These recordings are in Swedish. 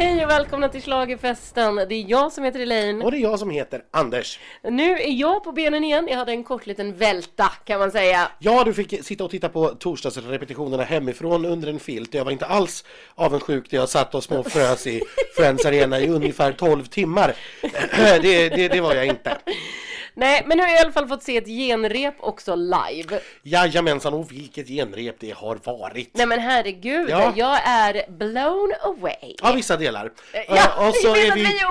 Hej och välkomna till Schlagerfesten. Det är jag som heter Elaine. Och det är jag som heter Anders. Nu är jag på benen igen. Jag hade en kort liten välta kan man säga. Ja, du fick sitta och titta på torsdagsrepetitionerna hemifrån under en filt. Jag var inte alls avundsjuk när jag satt och småfrös i Friends Arena i ungefär 12 timmar. Det, det, det var jag inte. Nej, men nu har jag i alla fall fått se ett genrep också live. Jajamensan, och vilket genrep det har varit. Nej men herregud, Ja. jag är blown away. Ja, vissa delar. Ja, Eh, och så vet är vi... vi är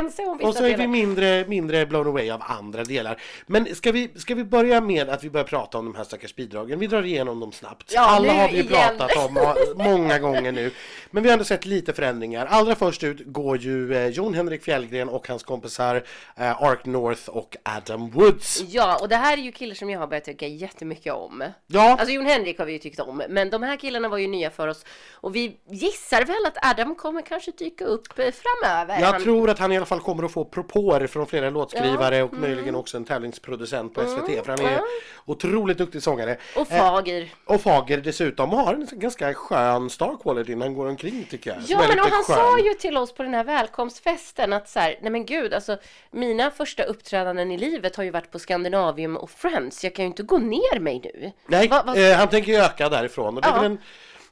oense om vissa Och så är vi delar. mindre, mindre blown away av andra delar. Men ska vi, ska vi börja med att vi börjar prata om de här stackars bidragen? Vi drar igenom dem snabbt. Ja, Alla har vi igen. pratat om må- många gånger nu. Men vi har ändå sett lite förändringar. Allra först ut går ju eh, Jon Henrik Fjällgren och hans kompisar eh, Ark North och Adam Woods. Ja, och det här är ju killar som jag har börjat tycka jättemycket om. Ja. Alltså Jon Henrik har vi ju tyckt om, men de här killarna var ju nya för oss. Och vi gissar väl att Adam kommer kanske dyka upp eh, framöver. Jag Han- tror att han i alla fall kommer att få propåer från flera låtskrivare Ja, och möjligen också en tävlingsproducent på SVT. För han är Mm. ja. otroligt duktig sångare. Och Eh, Fager. Och Fager dessutom och har en ganska skön star quality när han går omkring tycker jag. Ja, men och han skön. sa ju till oss på den här välkomstfesten att så här, nej men gud, alltså mina första uppträdanden i livet har ju varit på Scandinavium och Friends. Jag kan ju inte gå ner mig nu. Nej, Va- va- eh, han tänker ju öka därifrån och det är, Ja. väl en,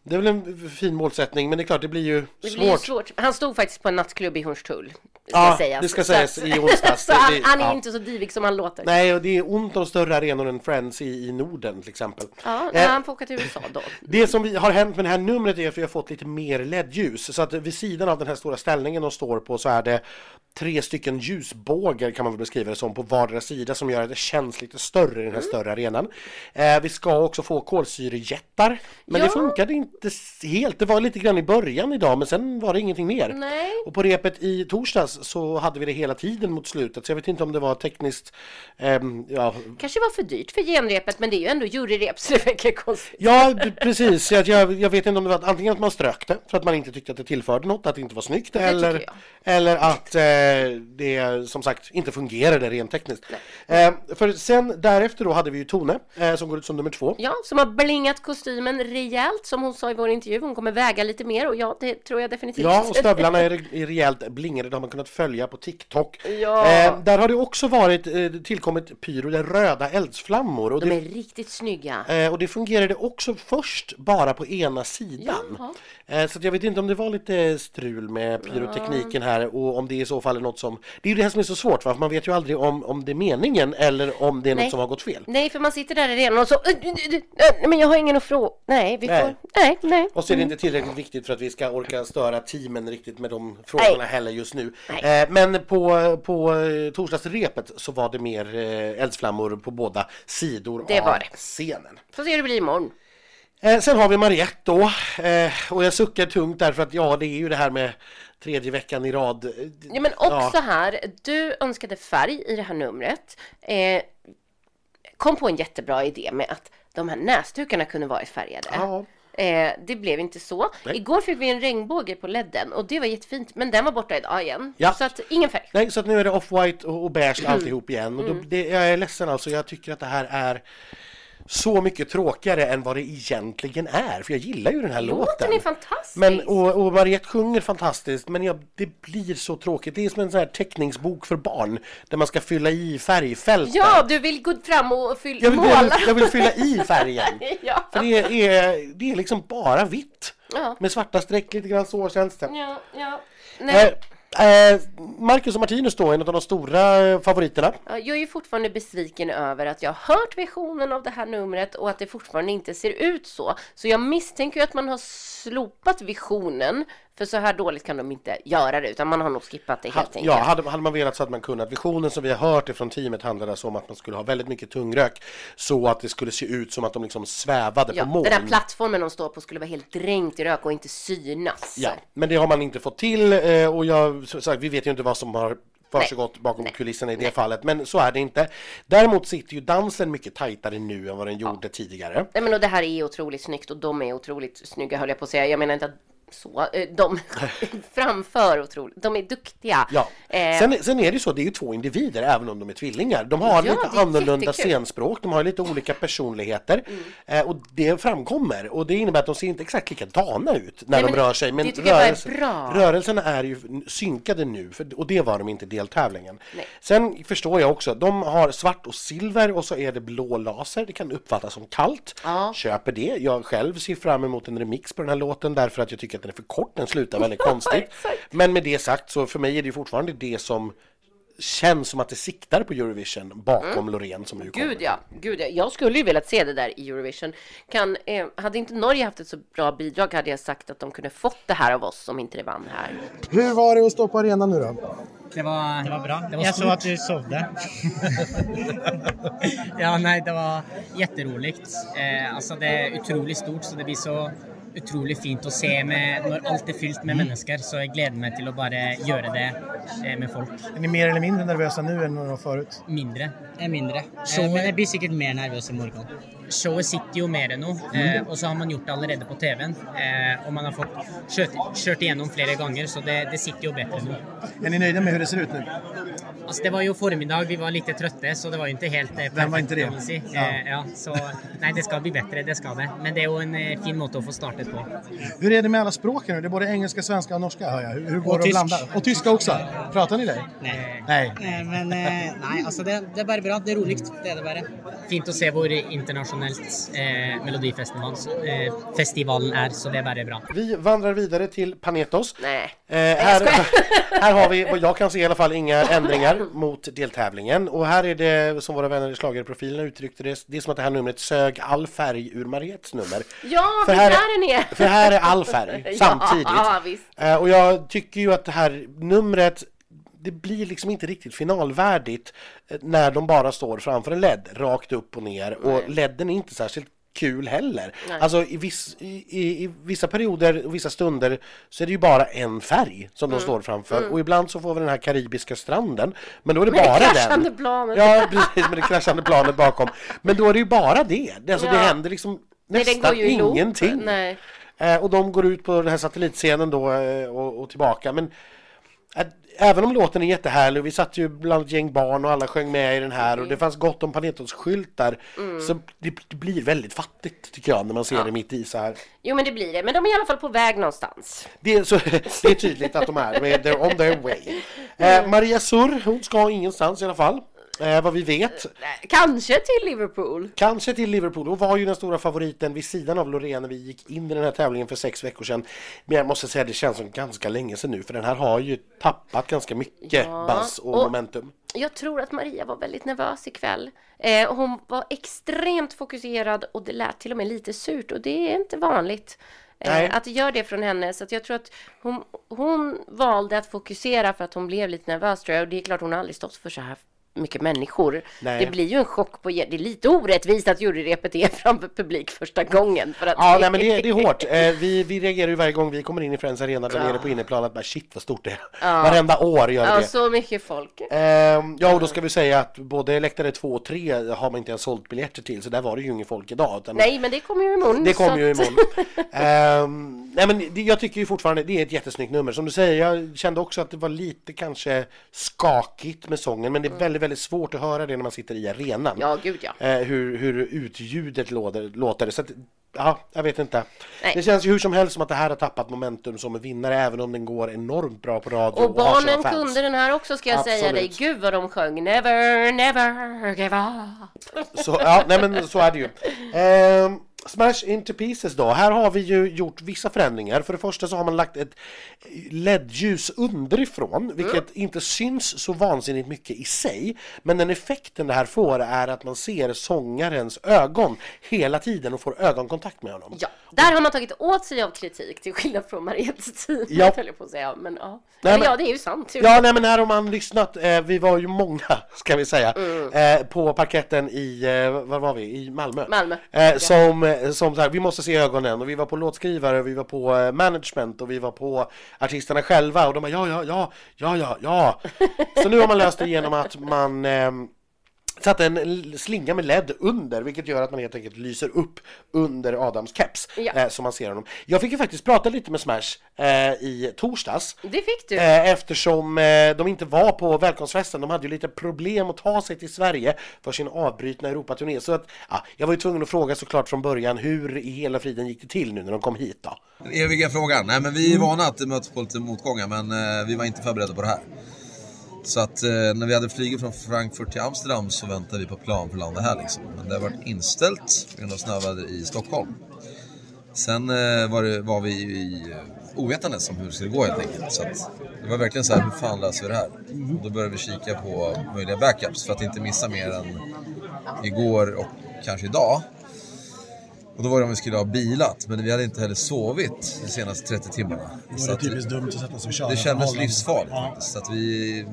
det är väl en fin målsättning men det är klart det blir ju det svårt. blir ju svårt. Han stod faktiskt på en nattklubb i Hornstull. Ska Ja, sägas. det ska sägas i onsdags. så Det- han, det- han är ja. inte så divig som han låter. Nej, och det är ont om större arenor än Friends i, i Norden till exempel. Ja, Eh, han får åka till USA då. Det som vi har hänt med det här numret är att vi har fått lite mer LED-ljus. Så att vid sidan av den här stora ställningen de står på så är det tre stycken ljusbågar kan man väl beskriva det som på vardera sida som gör att det känns lite större i den Mm. här större arenan. Eh, vi ska också få kolsyrejättar. Men det Ja. funkade inte s- helt. Det var lite grann i början idag men sen var det ingenting mer. Nej. Och på repet i torsdags så hade vi det hela tiden mot slutet så jag vet inte om det var tekniskt ehm, ja, Kanske var för dyrt för genrepet, men det är ju ändå juryrep så det verkar konstigt. Ja, precis. Jag, jag, jag vet inte om det var att antingen att man strök det för att man inte tyckte att det tillförde något, att det inte var snyggt, tycker eller, eller att eh, det som sagt inte fungerade rent tekniskt. Eh, för sen därefter då hade vi ju Tone eh, som går ut som nummer två. Ja, som har blingat kostymen rejält som hon sa i vår intervju. Hon kommer väga lite mer och ja, det tror jag definitivt. Ja, och stövlarna är, är rejält blingade. De har man kunnat följa på TikTok. Ja. Eh, där har det också varit eh, tillkommit pyro, det röda eldsflammor. Och De det, är riktigt snygga. Eh, och det fungerade också först bara på ena sidan. Jaha. Eh, så jag vet inte om det var lite strul med pyrotekniken här och om det i så fall är något som... Det är ju det här som är så svårt va? För man vet ju aldrig om, om det är meningen eller om det är Nej. något som har gått fel. Nej, för man sitter där i arenan och så... "Äh, äh, äh, Men jag har ingen att fråga. Nej, vi Nej. får... Nej, nej. Och så är det inte tillräckligt viktigt för att vi ska orka störa teamen riktigt med de frågorna Nej. heller just nu. Nej. Eh, men på, på eh, torsdagsrepet så var det mer eldsflammor på båda sidor Det av var det. scenen. Får se hur det blir imorgon. Eh, sen har vi Mariette då. Eh, och jag suckar tungt därför att ja, det är ju det här med tredje veckan i rad. Eh, Ja, men också här. Du önskade färg i det här numret. Eh, kom på en jättebra idé med att de här näsdukarna kunde varit färgade. Ja. Eh, det blev inte så. Nej. Igår fick vi en regnbåge på ledden och det var jättefint. Men den var borta idag igen. Ja. Så att ingen färg. Nej, så att nu är det off-white och, och beige Mm. alltihop igen. Och då, det, jag är ledsen alltså, jag tycker att det här är så mycket tråkigare än vad det egentligen är. För jag gillar ju den här låten. Låten är fantastisk. Men, och, och Mariette sjunger fantastiskt men jag, det blir så tråkigt. Det är som en sån här teckningsbok för barn där man ska fylla i färgfält. Ja, du vill gå fram och fylla jag, vill, måla. jag, vill, jag vill fylla i färgen. ja. För det är, det är liksom bara vitt. Ja. Med svarta streck lite grann så känns det. ja, ja. Nej. Eh, eh, Eh, Marcus och Martinus då, en av de stora eh, favoriterna. Jag är ju fortfarande besviken över att jag har hört visionen av det här numret och att det fortfarande inte ser ut så. Så jag misstänker ju att man har slopat visionen, för så här dåligt kan de inte göra det, utan man har nog skippat det helt Ha, enkelt. ja, hade, hade man velat så hade man kunnat. Visionen som vi har hört ifrån teamet handlade alltså om att man skulle ha väldigt mycket tungrök så att det skulle se ut som att de liksom svävade Ja, på moln. den där plattformen de står på skulle vara helt dränkt i rök och inte synas. Ja, men det har man inte fått till eh, och jag, som sagt, vi vet ju inte vad som har försiggått bakom Nej. kulisserna i det fallet, men så är det inte. Däremot sitter ju dansen mycket tajtare nu än vad den gjorde tidigare. Nej men och det här är otroligt snyggt och de är otroligt snygga höll jag på att säga. Jag menar inte att så. Eh, de framför otroligt. De är duktiga. Ja. Eh, Sen, sen är det ju så, det är ju två individer även om de är tvillingar. De har Ja, lite annorlunda jättekul. scenspråk, de har lite olika personligheter Mm. eh, och det framkommer och det innebär att de ser inte exakt likadana ut när Nej, de rör sig. Men rörelsen- rörelserna är ju synkade nu för, och det var de inte i deltävlingen. Nej. Sen förstår jag också, de har svart och silver och så är det blå laser. Det kan uppfattas som kallt. Ja. Köper det. Jag själv ser fram emot en remix på den här låten därför att jag tycker att den är för kort. Den slutar väldigt konstigt. Men med det sagt så för mig är det fortfarande det som känns som att det siktar på Eurovision bakom Loreen som nu kommer. Gud ja, gud ja. Jag skulle ju velat se det där i Eurovision. Kan, eh, hade inte Norge haft ett så bra bidrag hade jag sagt att de kunde fått det här av oss om inte det vann här. Hur var det att stå på arenan nu då? Det var, Det var bra. Det var jag såg att du sovde. ja, nej, det var jätteroligt. Eh, alltså det är otroligt stort så det blir så otroligt fint att se med, när allt är fyllt med människor så jag gläder mig till att bara göra det eh, med folk. Är ni mer eller mindre nervösa nu än några år förut? Mindre. är mindre. Eh, Showet- men jeg blir sikkert mer nervøs i morgen. Showet sitter ju mer än nu eh, och så har man gjort det allerede på TVn eh, och man har fått kört, kört igenom flera gånger så det, det sitter ju bättre nu. Är ni nöjda med hur det ser ut nu? Alltså det var ju förmiddag, vi var lite trötta så det var ju inte helt eh, perfekt. Vem var inte det? säga. Ja. Eh, ja, så nej, det ska bli bättre, det ska det. Men det är ju en eh, fin måte att få startet på. Hur är det med alla språken nu? Det är både engelska, svenska och norska hör jag. Hur, hur går Och det att tysk. blanda? Och tyska också? Pratar ni det? Nei. Nej. Eh, Men eh, nei, altså det, det er bare bra. Det er roligt. Det er det bare. Fint att se hvor internationellt eh, Melodifestivalen eh, festivalen är, så det är bara bra. Vi vandrar vidare till Panetos. Nej. Eh, här, här har vi, vad jag kan se i alla fall, inga ändringar mot deltävlingen. Och här är det, som våra vänner i schlagerprofilerna uttryckte det, det är som att det här numret sög all färg ur Mariettes nummer. Ja, För här, där den är. för här är all färg samtidigt. Ja. Eh, och jag tycker ju att det här numret det blir liksom inte riktigt finalvärdigt eh, när de bara står framför en LED rakt upp och ner och LEDen är inte särskilt kul heller. Nej. Alltså i, viss, i, i, i vissa perioder och vissa stunder så är det ju bara en färg som Mm. de står framför och ibland så får vi den här karibiska stranden men då är det Med det bara kraschande den. planet. Ja precis med det kraschande planet bakom. Men då är det ju bara det. det Alltså det Ja. händer liksom Nej, nästan ihop. ingenting. Nej. Eh, och de går ut på den här satellitscenen då eh, och, och tillbaka. Men även om låten är jättehärlig och vi satt ju bland ett gäng barn och alla sjöng med i den här och det fanns gott om Panetos-skyltar så det, det blir väldigt fattigt tycker jag när man ser det mitt i så här. Jo, men det blir det. Men de är i alla fall på väg någonstans. Det är, så, det är tydligt att de är, de är on their way. Eh, Maria Surr, hon ska ingenstans i alla fall. Eh, vad vi vet. Nej, Kanske till Liverpool. Kanske till Liverpool. Hon var ju den stora favoriten vid sidan av Loreen när vi gick in i den här tävlingen för sex veckor sedan. Men jag måste säga det känns som ganska länge sedan nu för den här har ju tappat ganska mycket Ja, buzz och, och- momentum. Jag tror att Maria var väldigt nervös ikväll. Eh, hon var extremt fokuserad och det lät till och med lite surt och det är inte vanligt. Nej. Eh, att det gör det från henne. Så att jag tror att hon, hon valde att fokusera för att hon blev lite nervös tror jag. Och det är klart hon har aldrig stått för så här mycket människor. Nej. Det blir ju en chock på, det är lite orättvist att juryrepet är framför publik första gången. För att Ja, nej, men det, är- det är hårt. Eh, vi, vi reagerar ju varje gång vi kommer in i Friends Arena där nere på inneplan att bara shit vad stort det är. Ja. Varenda år gör det Ja, det. så mycket folk. Ehm, ja, och då ska vi säga att både läktare 2 och 3 har man inte ens sålt biljetter till, så där var det ju inget folk idag. Utan Nej, men det kommer ju imorgon. Det kommer ju imorgon. Ehm, nej men det, jag tycker ju fortfarande det är ett jättesnyggt nummer. Som du säger, jag kände också att det var lite kanske skakigt med sången. Men det är väldigt, väldigt svårt att höra det när man sitter i arenan. Ja, gud ja. Eh, hur, hur utljudet låter. låter. Så att, ja, jag vet inte. Nej. Det känns ju hur som helst som att det här har tappat momentum som en vinnare även om den går enormt bra på radio Och barnen fans. kunde den här också ska jag säga Absolut. dig. Gud vad de sjöng. Never, never give up. Så, ja, nej men så är det ju. Ehm, Smash into pieces då. Här har vi ju gjort vissa förändringar. För det första så har man lagt ett LED-ljus underifrån, vilket inte syns så vansinnigt mycket i sig. Men den effekten det här får är att man ser sångarens ögon hela tiden och får ögonkontakt med honom. Ja, där har man tagit åt sig av kritik till skillnad från Mariettes tid. Ja. höll jag på att säga. Men ja, Nej, men- ja det är ju sant. Ja, nej men här har man lyssnat. Eh, vi var ju många, ska vi säga, Mm. eh, på parketten i, eh, var var vi? I Malmö. Malmö. Eh, som, eh, som så här, vi måste se ögonen och vi var på låtskrivare, och vi var på eh, management och vi var på artisterna själva och de bara ja, ja, ja, ja, ja, ja. Så nu har man löst det genom att man ehm, satte en slinga med LED under, vilket gör att man helt enkelt lyser upp under Adams keps, Ja. eh, så man ser honom. Jag fick ju faktiskt prata lite med Smash eh, i torsdags. Det fick du. Eh, eftersom eh, de inte var på välkomstfesten. De hade ju lite problem att ta sig till Sverige för sin avbrutna Europaturné. Så att, ja, jag var ju tvungen att fråga såklart från början hur i hela friden gick det till nu när de kom hit då? Den eviga frågan. Nej, men vi är vana att möta på lite motgångar, men eh, vi var inte förberedda på det här. Så att eh, när vi hade flugit från Frankfurt till Amsterdam så väntade vi på plan för att landa här liksom. Men det har varit inställt på grund av snöväder i Stockholm. Sen eh, var, det, var vi i eh, ovetandes om hur det skulle gå helt enkelt. Så att det var verkligen så här, hur fan löser vi det här? Och då började vi kika på möjliga backups för att inte missa mer än igår och kanske idag. Och då var det om vi skulle ha bilat, men vi hade inte heller sovit de senaste 30 timmarna. Då är det typiskt dumt att sätta sig och köra. det kändes livsfarligt Ja. faktiskt. Så att vi,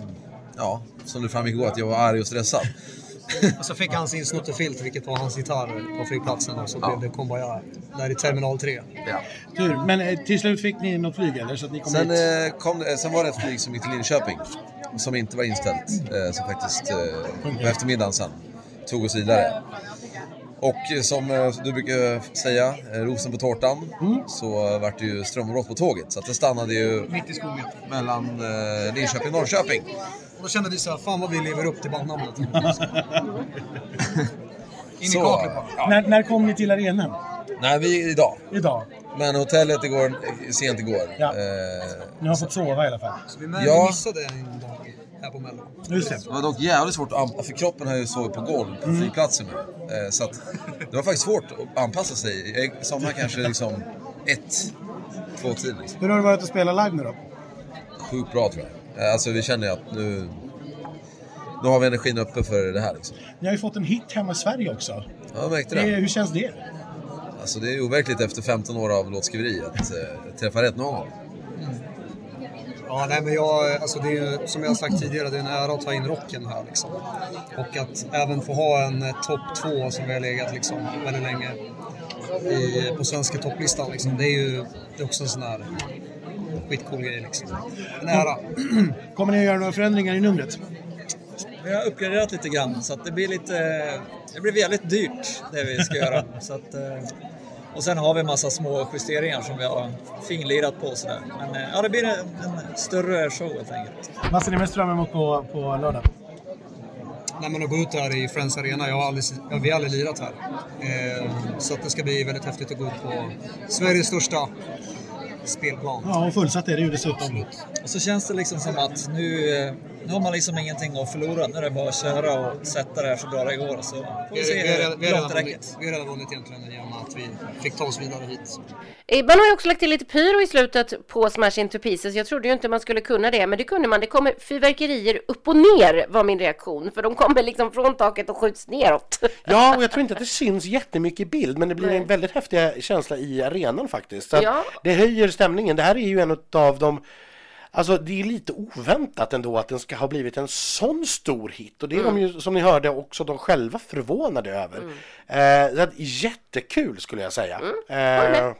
ja, som det framgick igår, att jag var arg och stressad. Och så fick han sin snuttefilt, vilket var hans gitarr på flygplatsen. Och så blev det Kumbaya där i terminal 3. Tur. Men eh, till slut fick ni något flyg eller? Så att ni kom Sen, hit? eh, kom, det- sen var det ett flyg som gick till Linköping, som inte var inställt, eh, som faktiskt eh, på eftermiddagen sen tog oss vidare. Och som eh, du brukar säga, eh, rosen på tårtan, så eh, vart det ju strömavbrott på tåget. Så att det stannade ju Mitt i skogen. mellan eh, Linköping och Norrköping. Då kände vi så här, fan vad vi lever upp till bandnamnet. In i kaklet bara. ja. När, när kom ni till arenan? Nej, vi idag. Idag? Men hotellet igår, sent igår. Ja. Eh, Ni har fått sova i alla fall? Så vi med, Ja. missade en dag här på Mello. Just det. Det var dock jävligt svårt att anpassa, för kroppen har ju sovit på golv på flygplatsen nu. Eh, Så att det var faktiskt svårt att anpassa sig. Jag somnade kanske liksom ett, två tid liksom. Hur har det varit att spela live nu då? Sjukt bra tror jag. Eh, Alltså vi känner ju att nu, nu har vi energin uppe för det här liksom. Ni har ju fått en hit hemma i Sverige också. Ja, jag märkte Det, det. hur känns det? Alltså det är overkligt efter 15 år av låtskriveri att eh, träffa rätt någon gång. Ja, nej, men jag, alltså det är ju, som jag har sagt tidigare, det är en ära att ta in rocken här. Liksom. Och att även få ha en eh, topp två som vi har legat liksom, väldigt länge i, på svenska topplistan. Liksom. Det är ju det är också en sån här skitcool grej. Liksom. En ära. Kommer ni att göra några förändringar i numret? Vi har uppgraderat lite grann så att det blir lite... Det blir väldigt dyrt det vi ska göra. Så att, eh, och sen har vi en massa små justeringar som vi har finlirat på sådär. Men eh, ja, det blir en, en större show helt enkelt. Vad ser ni mest fram emot på, på lördag? Nej, men att gå ut här i Friends Arena, jag har aldrig, jag, vi har aldrig lirat här. Eh, så att det ska bli väldigt häftigt att gå ut på Sveriges största spelplan. Ja, och fullsatt är det ju dessutom. Och så känns det liksom som att nu, eh, nu har man liksom ingenting att förlora. Nu är det bara att köra och sätta det här så bra det går. Så får Vi vi vi, se vi, hur har långt redan det räcker. vi har redan vunnit egentligen genom att vi fick ta oss vidare hit. Man har ju också lagt till lite pyro i slutet på Smash Into Pieces. Jag trodde ju inte man skulle kunna det, men det kunde man. Det kommer fyrverkerier upp och ner var min reaktion, för de kommer liksom från taket och skjuts neråt. Ja, och jag tror inte att det syns jättemycket i bild, men det blir en väldigt häftig känsla i arenan faktiskt. Så Ja. Det höjer stämningen. Det här är ju en av de Alltså det är lite oväntat ändå att den ska ha blivit en sån stor hit och det är de ju som ni hörde också de själva förvånade över. Eh, så att, jättekul skulle jag säga. håller Eh.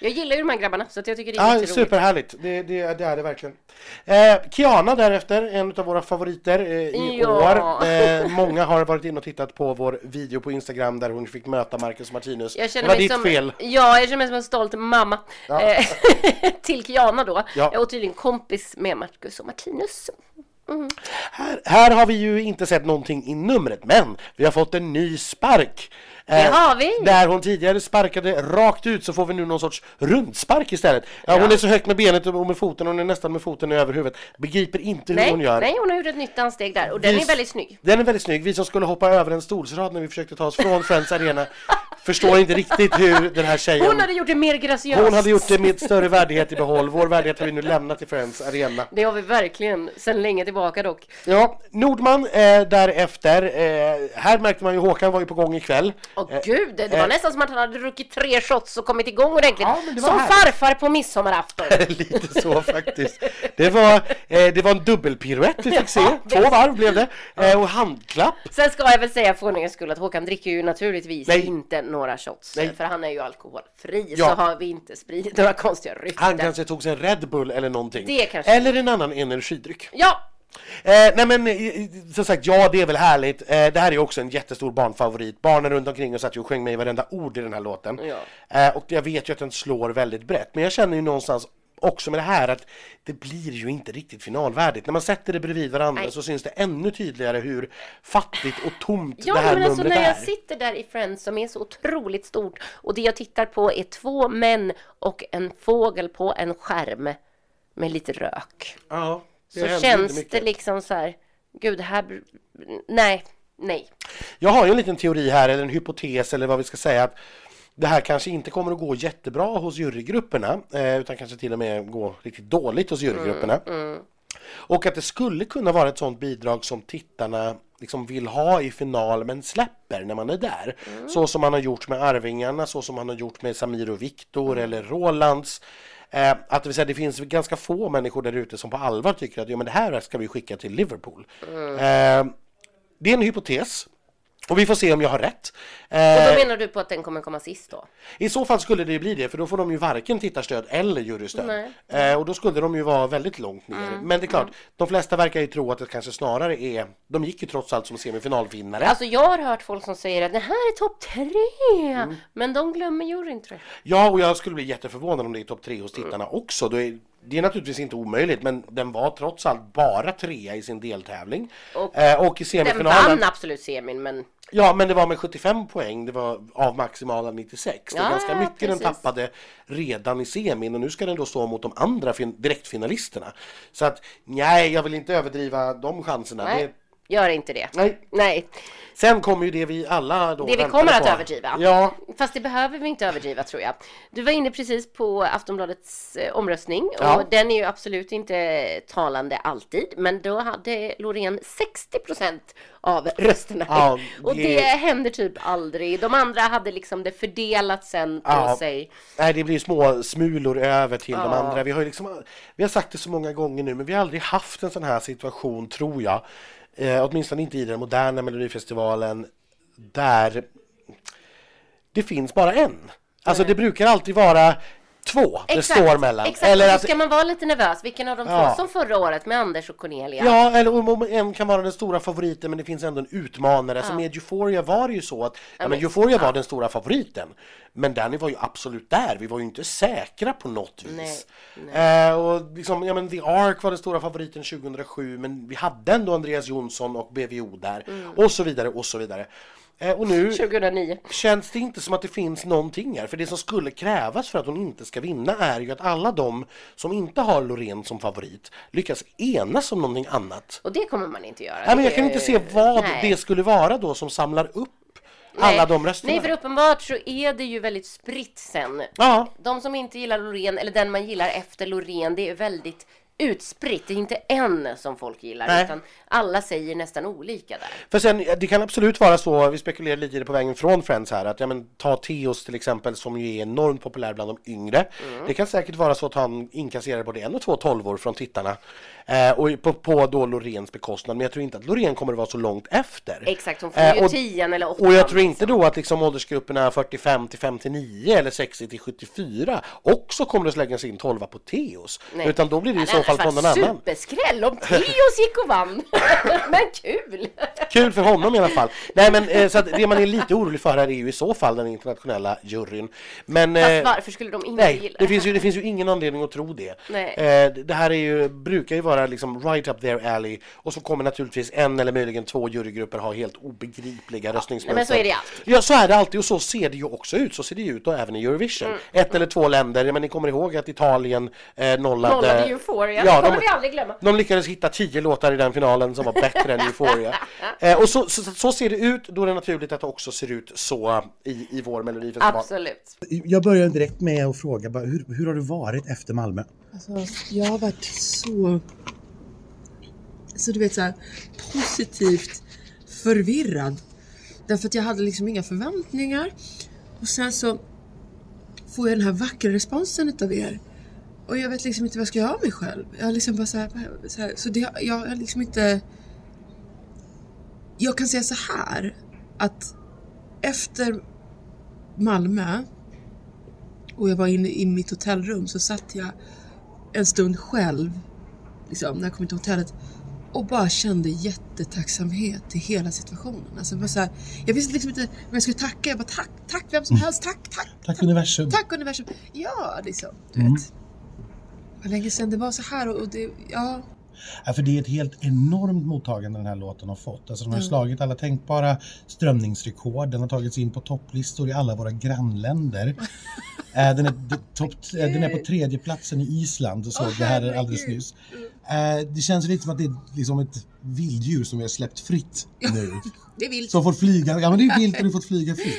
Jag gillar ju de här grabbarna, så jag tycker det är Ja, jätteroligt. superhärligt. Det, det, det är det verkligen. Eh, Kiana därefter, en av våra favoriter eh, i Ja. år. Eh, många har varit inne och tittat på vår video på Instagram där hon fick möta Marcus Martinus. Jag det känner var mig ditt som, fel. Ja, jag känner mig som en stolt mamma. Ja. Eh, till Kiana då. Ja. Och tydligen kompis med Marcus och Martinus. Här, här har vi ju inte sett någonting i numret, men vi har fått en ny spark. Eh, Det har vi. Där hon tidigare sparkade rakt ut så får vi nu någon sorts rundspark istället. Ja, Hon Ja. är så högt med benet och med foten, hon är nästan med foten över huvudet. Begriper inte hur Nej, hon gör. nej, hon har gjort ett nytt danssteg där och den Vi- är väldigt snygg. Den är väldigt snygg. Vi som skulle hoppa över en stolsrad när vi försökte ta oss från Friends Arena förstår inte riktigt hur den här tjejen... Hon hade gjort det mer graciöst. hon hade gjort det med större värdighet i behåll. Vår värdighet har vi nu lämnat i Friends Arena. Det har vi verkligen, sen länge tillbaka dock. Ja, Nordman eh, därefter. Eh, här märkte man ju Håkan var ju på gång ikväll. Åh Eh, gud, det, var eh, nästan som att han hade druckit tre shots och kommit igång ordentligt. Ja, som härligt. farfar på midsommarafton. Lite så faktiskt. Det var, eh, det var en dubbelpiruett vi fick se. Två varv blev det. Eh, och handklapp. Sen ska jag väl säga för ordningens skull att Håkan dricker ju naturligtvis Nej. inte några shots. Nej. För han är ju alkoholfri. Ja. Så har vi inte spridit några konstiga rykten. Han kanske tog sig en Red Bull eller någonting. Det kanske. Eller en annan energidryck. Ja, Eh, nej men eh, som sagt, ja det är väl härligt. Eh, det här är också en jättestor barnfavorit. Barnen runt omkring och satt ju och sjöng med i varenda ord i den här låten. Ja. Eh, och jag vet ju att den slår väldigt brett. Men jag känner ju någonstans också med det här att det blir ju inte riktigt finalvärdigt. När man sätter det bredvid varandra Nej. så syns det ännu tydligare hur fattigt och tomt Ja, det här men alltså numret när jag är. sitter där i Friends som är så otroligt stort och det jag tittar på är två män och en fågel på en skärm med lite rök. Ja, det Så känns det liksom så här, gud, här, nej, nej. Jag har ju en liten teori här, eller en hypotes, eller vad vi ska säga. att det här kanske inte kommer att gå jättebra hos jurygrupperna, eh, utan kanske till och med gå riktigt dåligt hos jurygrupperna. Och att det skulle kunna vara ett sånt bidrag som tittarna liksom vill ha i final men släpper när man är där. Så som man har gjort med Arvingarna, så som man har gjort med Samir och Viktor eller Rolands. Eh, att det, säga, det finns ganska få människor där ute som på allvar tycker att ja, men det här ska vi skicka till Liverpool. Eh, det är en hypotes. Och vi får se om jag har rätt. Och Eh, då menar du på att den kommer komma sist då? I så fall skulle det ju bli det, för då får de ju varken tittarstöd eller jurystöd. Nej. Eh, och då skulle de ju vara väldigt långt ner. Mm, Men det är klart, de flesta verkar ju tro att det kanske snarare är... De gick ju trots allt som semifinalvinnare. Alltså jag har hört folk som säger att det här är topp tre, Mm. men de glömmer juryn tror jag. Ja, och jag skulle bli jätteförvånad om det är topp tre hos tittarna också. Då är, det är naturligtvis inte omöjligt, men den var trots allt bara trea i sin deltävling. Och eh, och i Den semifinalen... vann absolut semin, men Ja, men det var med 75 poäng, det var av maximala 96. Det är Ja, ganska mycket den precis. tappade redan i semin och nu ska den då stå mot de andra fin- direktfinalisterna. Så att nej, jag vill inte överdriva de chanserna. Det, gör inte det. nej. Nej, Sen kommer ju det vi alla då det vi kommer att på. överdriva. Ja, Fast det behöver vi inte överdriva tror jag. Du var inne precis på Aftonbladets eh, omröstning Ja. och den är ju absolut inte talande alltid. Men då hade Loreen 60% av rösterna. Ja, Och det- det händer typ aldrig. De andra hade liksom det fördelat sen på Ja. sig. nej det blir små smulor över till de andra. Vi har liksom, vi har sagt det så många gånger nu, men vi har aldrig haft en sån här situation, tror jag. Eh, åtminstone inte i den moderna Melodifestivalen, där det finns bara en. Alltså det brukar alltid vara två det står mellan. Exakt, Eller att, ska man vara lite nervös. Vilken av de två? Ja. Som förra året med Anders och Cornelia. Ja, eller om, en kan vara den stora favoriten men det finns ändå en utmanare. Så med Euphoria var det ju så att ja, men Euphoria var den stora favoriten. Men Danny var ju absolut där. Vi var ju inte säkra på något vis. Eh, och liksom, ja, men The Ark var den stora favoriten 2007 men vi hade ändå Andreas Jonsson och BVO där. Och så vidare och så vidare. Eh, och nu 2009. känns det inte som att det finns någonting här. För det som skulle krävas för att hon inte ska vinna är ju att alla de som inte har Loreen som favorit lyckas enas om någonting annat. Och det kommer man inte göra. Nej, men jag kan inte se vad Nej. det skulle vara då som samlar upp alla de rösterna. Nej, för uppenbart så är det ju väldigt spritt sen. Ja, De som inte gillar Loreen, eller den man gillar efter Loreen, det är väldigt utspritt. Det är inte en som folk gillar, Nej. utan alla säger nästan olika där. för sen det kan absolut vara så, vi spekulerar lite i det på vägen från Friends här, att ja, men, ta Theos till exempel som ju är enormt populär bland de yngre. Mm. Det kan säkert vara så att han inkasserar både en och två tolvor från tittarna. Eh, och på, på då Loreens bekostnad, men jag tror inte att Loreen kommer att vara så långt efter. Exakt, hon får Eh, ju och- 10 eller 8. Och jag tror inte då att liksom åldersgrupperna 45 till 59 eller 60 till 74 också kommer att slänga sin 12 på Teos. Nej. Utan då blir det i så fall från någon annan. Superskräll om Theos gick och vann! men kul! Kul för honom i alla fall. Nej men så att det man är lite orolig för här är ju i så fall den internationella juryn. Men Fast eh, varför skulle de inte Nej, gilla det finns, ju, det finns ju ingen anledning att tro det. Nej. Eh, det här är ju, brukar ju vara liksom right up their alley och så kommer naturligtvis en eller möjligen två jurygrupper ha helt obegripliga röstningsmönster. nej, men så är det alltid. Ja, så är det alltid och så ser det ju också ut. Så ser det ju ut och även i Eurovision. Mm. Ett eller två länder, men ni kommer ihåg att Italien eh, nollade... Nollade Euphoria, Ja, det kommer de- vi aldrig glömma. de lyckades hitta tio låtar i den finalen som var bättre än Euphoria. Eh, och så, så, så ser det ut, då är det naturligt att det också ser ut så i, i vår melodifestival. Absolut. Jag börjar direkt med att fråga, hur, hur har du varit efter Malmö? Alltså, jag har varit så... Så du vet så här, positivt förvirrad. Därför att jag hade liksom inga förväntningar. Och sen så får jag den här vackra responsen utav er. Och jag vet liksom inte vad jag ska göra av mig själv. Jag har liksom bara så här, så, här, så det, jag har liksom inte... Jag kan säga så här att efter Malmö och jag var inne i mitt hotellrum så satt jag en stund själv, liksom, när jag kom till hotellet och bara kände jättetacksamhet till hela situationen. Alltså bara så här, jag visste liksom inte vad jag skulle tacka. Jag bara tack, tack vem som helst, tack, tack. Tack universum. Tack universum. Ja, liksom. Du Mm. vet. Vad länge sedan det var så här och, och det, ja. Ja, för det är ett helt enormt mottagande den här låten har fått. Alltså, den har Ja. slagit alla tänkbara strömningsrekord. Den har tagits in på topplistor i alla våra grannländer. Eh, den, är, topp, eh, den är på tredje platsen i Island, och såg Åh, det här alldeles herregud. nyss. Eh, det känns lite som att det är liksom ett vilddjur som vi har släppt fritt nu. Det vill. Som får flyga. Ja men det är vilt och du fått flyga fritt.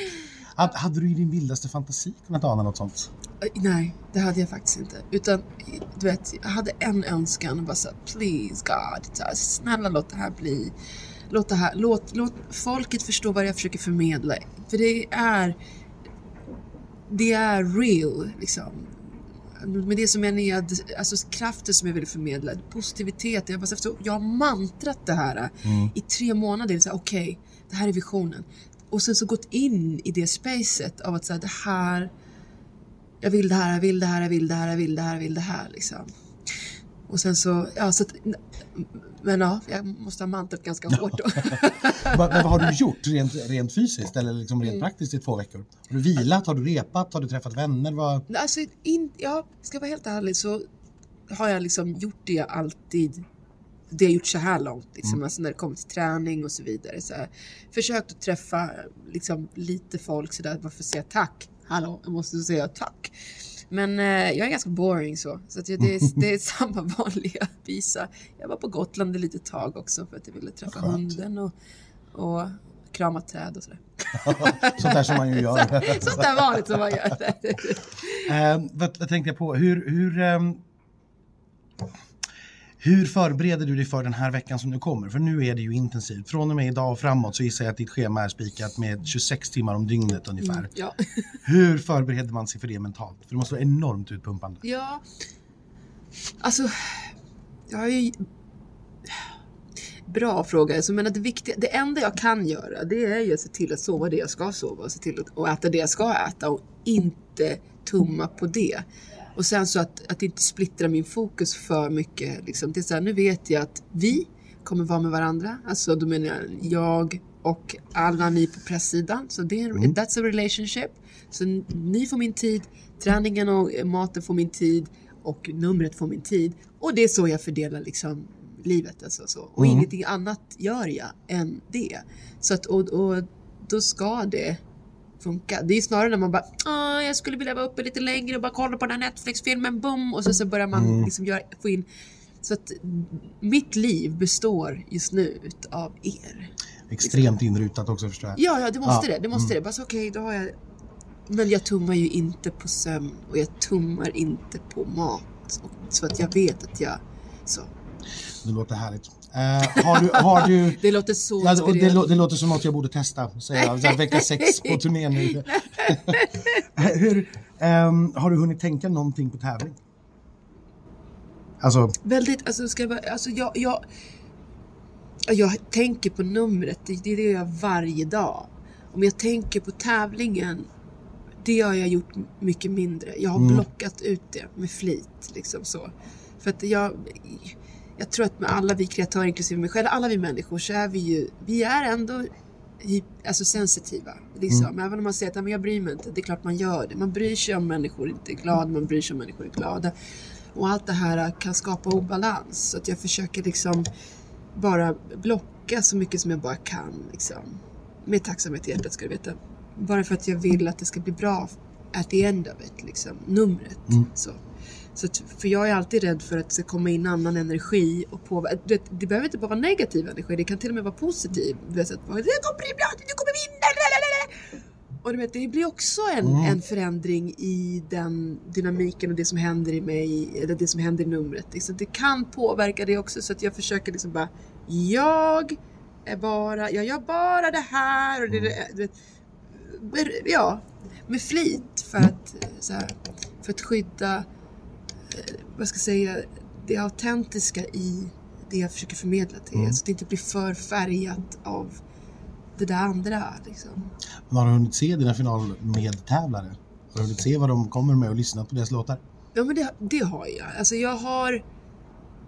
Hade- du i din vildaste fantasi kunnat ana något sånt? Nej, det hade jag faktiskt inte. Utan, du vet, jag hade en önskan och bara så please God, snälla låt det här bli, låt det här, låt, låt folket förstå vad jag försöker förmedla. För det är, det är real, liksom. Med det som jag med, alltså kraften som jag vill förmedla, positivitet. Jag, bara, så jag har mantrat det här i tre månader. Okej, det här är visionen. Och sen så gått in i det spacet av att säga det här jag vill det här, jag vill det här, jag vill det här, jag vill det här, jag vill det här liksom. Och sen så, ja så att, men ja, jag måste ha mantrat ganska hårt då. men vad har du gjort rent, rent fysiskt eller liksom rent praktiskt i två veckor? Har du vilat? Har du repat? Har du träffat vänner? Vad... Alltså, in, ja, ska jag vara helt ärlig så har jag liksom gjort det jag alltid det jag gjort så här långt, liksom, alltså när det kommer till träning och så vidare. Så här, försökt att träffa liksom, lite folk sådär, bara för att säga tack. Hallå, jag måste säga tack. Men eh, jag är ganska boring så. Så att jag, det, är, det är samma vanliga visa. Jag var på Gotland ett litet tag också för att jag ville träffa Skönt. hunden och, och krama träd och sådär. Sånt där som man ju gör. Sånt där vanligt som man gör. Eh, vad, vad tänkte jag på? Hur, hur, ehm, hur förbereder du dig för den här veckan som nu kommer? För nu är det ju intensivt. Från och med idag och framåt så gissar jag att ditt schema är spikat med 26 timmar om dygnet ungefär. ja. Hur förbereder man sig för det mentalt? För det måste vara enormt utpumpande. Ja, alltså, jag är ju... Bra fråga. Alltså, men det, viktiga, det enda jag kan göra det är ju att se till att sova det jag ska sova och se till att och äta det jag ska äta och inte tumma på det. Och sen så att, att inte splittra min fokus för mycket. Liksom. Det är så här, nu vet jag att vi kommer vara med varandra. Alltså då menar jag jag och alla ni på presssidan. Så det är, Mm. that's a relationship. Så ni får min tid, träningen och maten får min tid och numret får min tid. Och det är så jag fördelar liksom livet. Alltså, så. Och Mm. ingenting annat gör jag än det. Så att, och, och då ska det funka. Det är snarare när man bara, ah, jag skulle vilja vara uppe lite längre och bara kolla på den här Netflix-filmen, boom! Och så, så börjar man Mm. liksom göra, få in... Så att mitt liv består just nu utav er. Extremt inrutat också förstår jag. Ja, ja, det måste Ja, det. Det måste det. Bara så, okej, då har jag... Men jag tummar ju inte på sömn och jag tummar inte på mat. Så att jag vet att jag... Så. Det låter härligt. Eh, har, du, har du... Det låter så Ja, och det, lå- det låter som något jag borde testa. Säger jag. Här, Vecka sex på turné nu. Hur, ehm, har du hunnit tänka någonting på tävling? Alltså, Väldigt, alltså ska jag alltså jag, jag, jag tänker på numret, det, det gör jag varje dag. Om jag tänker på tävlingen, det har jag gjort mycket mindre. Jag har Mm. blockat ut det med flit. Liksom så. För att jag, jag tror att med alla vi kreatörer, inklusive mig själv, alla vi människor, så är vi ju, vi är ändå alltså sensitiva. Liksom. Mm. Även om man säger att "Ja, men jag bryr mig inte, det är klart man gör det. Man bryr sig om människor inte är glada, man bryr sig om människor är glada. Och allt det här kan skapa obalans. Så att jag försöker liksom bara blocka så mycket som jag bara kan. Liksom. Med tacksamhet i hjärtat ska du veta. Bara för att jag vill att det ska bli bra at the end of it, liksom. Numret. Mm. Så. Så att, för jag är alltid rädd för att det ska komma in annan energi och påverka. Det, det behöver inte bara vara negativ energi, det kan till och med vara positiv. Du vet, att, det kommer bli bra, du kommer vinna! lalalala." Och du vet, det blir också en, Mm. en förändring i den dynamiken och det som händer i mig, eller det som händer i numret. Liksom, det kan påverka det också, så att jag försöker liksom bara, jag är bara, jag gör bara det här och det, du vet, ja, med flit för att, eh, så här, för att skydda, vad ska jag säga, det autentiska i det jag försöker förmedla till er. Mm. Så att det inte blir för färgat av det där andra. Liksom. har du hunnit se dina finalmedtävlare? Har du hunnit se vad de kommer med och lyssnat på deras låtar? Ja men det, det har jag. Alltså jag har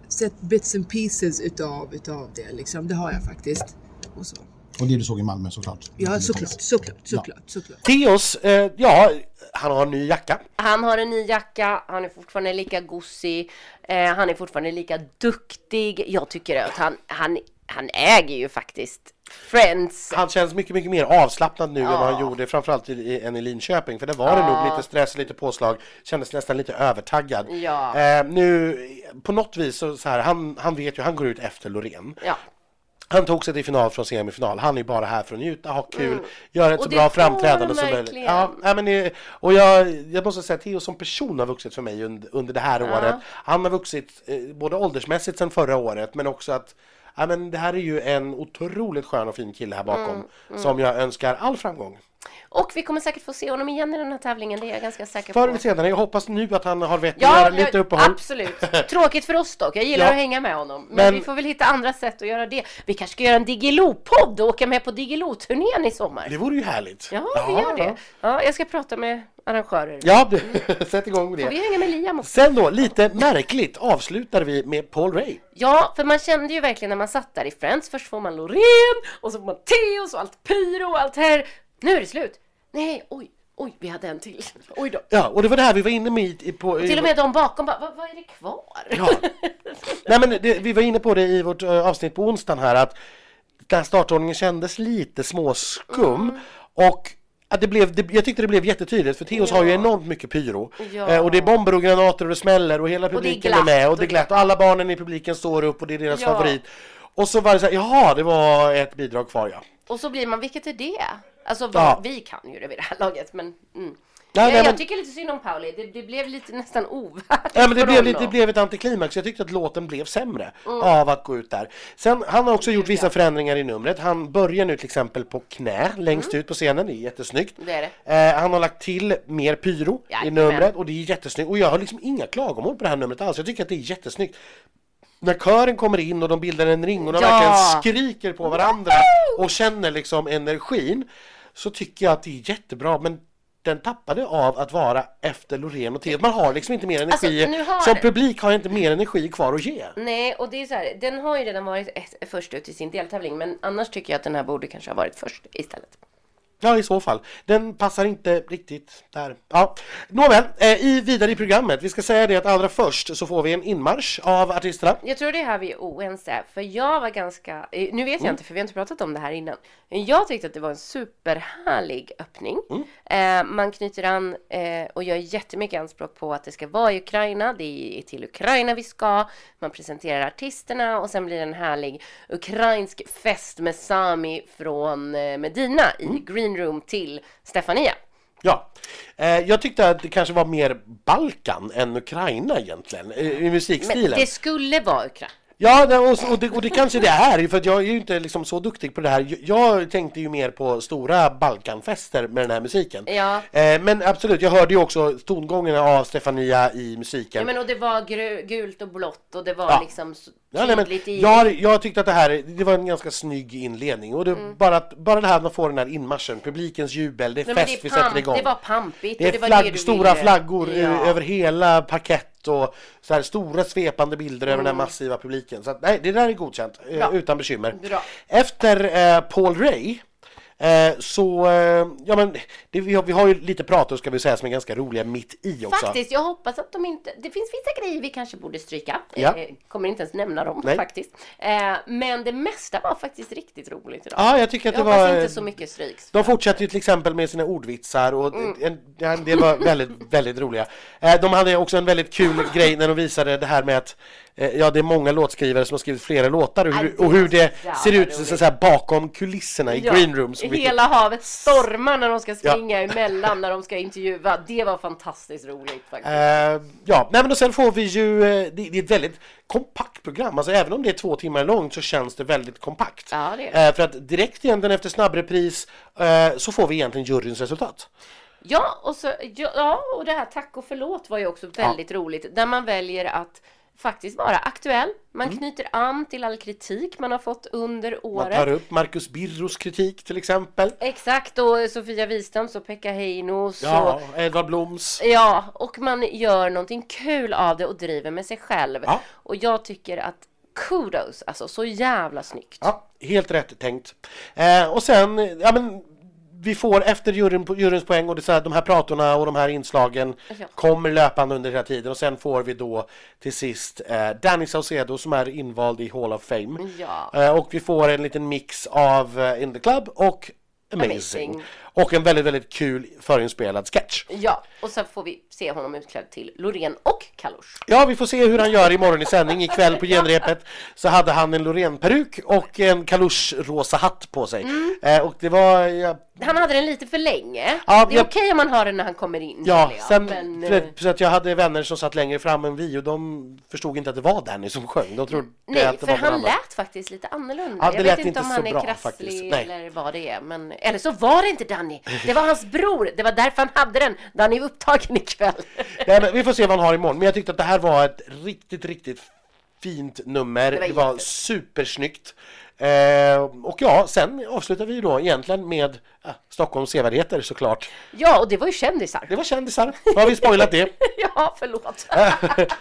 sett bits and pieces utav, utav det liksom. Det har jag faktiskt. Och så. Och det du såg i Malmö såklart. Ja, såklart, såklart, såklart, såklart. Theos, eh, ja, han har en ny jacka. Han har en ny jacka, han är fortfarande lika gosig, eh, han är fortfarande lika duktig. Jag tycker att han, han, han äger ju faktiskt Friends. Han känns mycket, mycket mer avslappnad nu än vad han Ja. gjorde, framförallt i, i, än i Linköping. För det var det nog lite stress, lite påslag, kändes nästan lite övertaggad. Ja. Eh, nu, på något vis så, så här, han, han vet ju, han går ut efter Loreen. Ja. Han tog sig till final från semifinal. Han är bara här för att njuta, ha kul, göra ett Mm. Så bra framträdande som möjligt. Ja, men det, och jag, jag måste säga att Theo som person har vuxit för mig under, under det här året. Han har vuxit eh, både åldersmässigt sedan förra året men också att Ja, men det här är ju en otroligt skön och fin kille här bakom Mm, som jag önskar all framgång. Och vi kommer säkert få se honom igen i den här tävlingen, det är jag ganska säker Förr på. eller senare, jag hoppas nu att han har vett att Ja, göra lite uppehåll. absolut. Tråkigt för oss dock. Jag gillar Ja. att hänga med honom. Men, Men- vi får väl hitta andra sätt att göra det. Vi kanske ska göra en Diggiloo-podd och åka med på Diggiloo-turnén i sommar. Det vore ju härligt. Ja, vi gör det. Ja, jag ska prata med arrangörer. Ja, sätt igång med Får det. vi hänga med Liam också? Sen då, lite märkligt avslutade vi med Paul Ray. Ja, för man kände ju verkligen när man satt där i Friends. Först får man Loreen och så får man Theos och allt pyro och allt här. Nu är det slut. Nej, oj, oj, vi hade en till. Oj då. Ja, och det var det här vi var inne med på... i- Till och med de bakom bara, vad, vad är det kvar? Ja. Nej, men det, vi var inne på det i vårt eh, avsnitt på onsdagen här att den här startordningen kändes lite småskum Mm. och att det blev, det, jag tyckte det blev jättetydligt för Theos har ju enormt mycket pyro Ja. eh, och det är bomber och granater och det smäller och hela är publiken är, glatt med och och det är glatt och alla barnen i publiken står upp och det är deras Ja. favorit och så var det så här, jaha det var ett bidrag kvar ja. Och så blir man, vilket är det? Alltså, Ja. vad, vi kan ju det vid det här laget, men... Mm. Nej, jag, nej, jag men- tycker lite synd om Pauli. Det, det blev lite nästan ovärdigt Ja, men det, blev, lite, det blev ett antiklimax. Jag tyckte att låten blev sämre Mm. av att gå ut där. Sen, han har också gjort vissa förändringar i numret. Han börjar nu till exempel på knä längst ut på scenen. Det är jättesnyggt. Mm. Det är. Eh, han har lagt till mer pyro i Jajamän. numret och det är jättesnyggt. Och jag har liksom inga klagomål på det här numret alls. Jag tycker att det är jättesnyggt. När kören kommer in och de bildar en ring och de Ja. verkligen skriker på varandra och känner liksom energin så tycker jag att det är jättebra. Men den tappade av att vara efter Loreen och Theo. Man har liksom inte mer energi. Alltså, har- Som publik har jag inte mer energi kvar att ge. Nej, och det är så här, den har ju redan varit ett, först ut i sin deltävling, men annars tycker jag att den här borde kanske ha varit först istället. Ja, i så fall. Den passar inte riktigt där. Ja. Nåväl, eh, i, vidare i programmet. Vi ska säga det att allra först så får vi en inmarsch av artisterna. Jag tror det är här vi är oense, för jag var ganska, eh, nu vet jag Mm. inte för vi har inte pratat om det här innan, jag tyckte att det var en superhärlig öppning. Mm. Eh, man knyter an eh, och gör jättemycket anspråk på att det ska vara i Ukraina, det är till Ukraina vi ska, man presenterar artisterna och sen blir det en härlig ukrainsk fest med Sami från eh, Medina i Mm. Green Room till Stefania. Ja, eh, jag tyckte att det kanske var mer Balkan än Ukraina egentligen eh, i Men musikstilen. det skulle vara Ukraina. Ja, och, och, det, och det kanske det är, för jag är ju inte liksom så duktig på det här. Jag, tänkte ju mer på stora Balkanfester med den här musiken. Ja. Eh, men absolut, jag hörde ju också tongångarna av Stefania i musiken. Ja, men och det var gult och blått och det var Ja. liksom Ja, nej, men i... jag, jag tyckte att det här det var en ganska snygg inledning och det, Mm. bara, bara det här att man får den här inmarschen, publikens jubel, det är Nej, fest det, vi är pamp, sätter igång. det var pampigt. Det är det flagg, stora flaggor eh, Ja. över hela parkett och så här stora svepande bilder över den Mm. här massiva publiken. Så att, nej, det där är godkänt eh, Bra. utan bekymmer. Bra. Efter eh, Paul Ray eh, så, eh, ja men det, vi, har, vi har ju lite prator ska vi säga som är ganska roliga mitt i också. Faktiskt, jag hoppas att de inte... Det finns vissa grejer vi kanske borde stryka. Ja. Eh, kommer inte ens nämna dem Nej. faktiskt. Eh, men det mesta var faktiskt riktigt roligt idag. Ja, jag tycker att jag det var... inte så mycket stryks. De fortsätter ju till exempel med sina ordvitsar och Mm. en, en del var väldigt, väldigt roliga. Eh, De hade också en väldigt kul grej när de visade det här med att ja, det är många låtskrivare som har skrivit flera låtar och Ja, hur, det och hur det ser ut så, så här, bakom kulisserna i green rooms. Hela havet stormar när de ska springa emellan när de ska intervjua. Det var fantastiskt roligt faktiskt. Eh, ja, nej men och sen får vi ju, eh, det, det är ett väldigt kompakt program, alltså även om det är två timmar långt så känns det väldigt kompakt. Ja, det det. Eh, för att direkt egentligen efter snabbrepris eh, så får vi egentligen juryns resultat. Ja, och, så, ja, ja, och det här tack och förlåt var ju också väldigt roligt. Där man väljer att faktiskt vara aktuell. Man Mm. knyter an till all kritik man har fått under Man året. tar upp Marcus Birros kritik till exempel. Exakt, och Sofia Wistams och Pekka Heinos. Ja, och, Edvard Bloms. ja, och man gör någonting kul av det och driver med sig själv. Ja. Och jag tycker att kudos, alltså så jävla snyggt. Ja, helt rätt tänkt. Eh, och sen, ja men vi får efter juryn, juryns poäng och det så här, de här pratorna och de här inslagen Ja. kommer löpande under hela tiden och sen får vi då till sist eh, Danny Saucedo som är invald i Hall of Fame. Ja. Eh, och vi får en liten mix av eh, In the Club och Amazing. Amazing. Och en väldigt, väldigt kul förinspelad sketch. Ja, och sen får vi se honom utklädd till Loreen och Kalush. Ja, vi får se hur han gör imorgon i sändning. Ikväll på genrepet så hade han en Loreen-peruk och en kalusch-rosa hatt på sig. Mm. Eh, och det var... Ja, Han hade den lite för länge. Ja, det är jag- okej om man har den när han kommer in. ja, jag. sen, men, för, eh, så att jag hade vänner som satt längre fram än vi och de förstod inte att det var Danny som sjöng. De trodde Nej, att det för var han annan. lät faktiskt lite annorlunda. Ja, jag vet inte om han är krasslig faktiskt. Nej. eller vad det är. Men, eller så var det inte Danny. Det var hans bror. Det var därför han hade den. Danny är upptagen ikväll. Nej, men vi får se vad han har imorgon. Men jag tyckte att det här var ett riktigt, riktigt fint nummer. Det Det var var, jättefint. supersnyggt. Eh, och ja, sen avslutar vi då egentligen med eh, Stockholms sevärdheter såklart. Ja, och det var ju kändisar. Det var kändisar. Då har vi spoilat det. Ja, förlåt.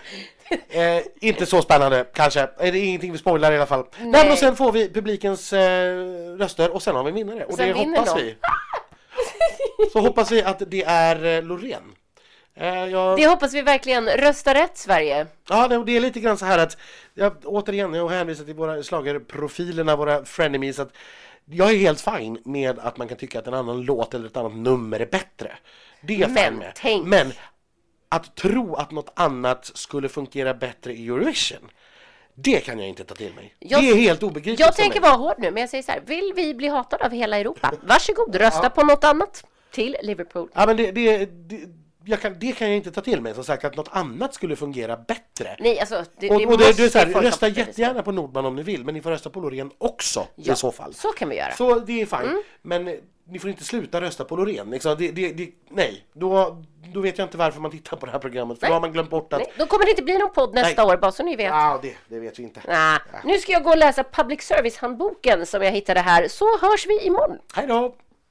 Eh, inte så spännande kanske. Är det ingenting vi spoilar i alla fall. Nej. men och sen får vi publikens eh, röster och sen har vi vinnare. Och Sen det hoppas någon. vi. Så hoppas vi att det är eh, Loreen. Eh, jag... Det hoppas vi verkligen. Rösta rätt Sverige. Ja, det, är lite grann så här att jag, återigen, jag hänvisar till våra schlagerprofilerna, våra frenemies, att jag är helt fine med att man kan tycka att en annan låt eller ett annat nummer är bättre. Det är Men med. tänk- Men att tro att något annat skulle fungera bättre i Eurovision, det kan jag inte ta till mig. Jag- det är helt obegripligt Jag tänker vara hård nu, men jag säger så här. Vill vi bli hatade av hela Europa? Varsågod, rösta på något annat. Till Liverpool. Ja, men det, det, det, kan, det kan jag inte ta till mig, som sagt, att något annat skulle fungera bättre. Nej, alltså det, och, och det, är så här, rösta jättegärna på Nordman om ni vill, men ni får rösta på Loreen också Ja, i så fall. Så kan vi göra. Så det är fine. Mm. Men ni får inte sluta rösta på Loreen. Liksom. Det, det, det, nej, då, då vet jag inte varför man tittar på det här programmet. För Nej. då har man glömt bort att... Nej, då kommer det inte bli någon podd nästa Nej. år, bara så ni vet. Ja, det, det vet vi inte. Nah. Nu ska jag gå och läsa public service-handboken som jag hittade här, så hörs vi imorgon. Hej då!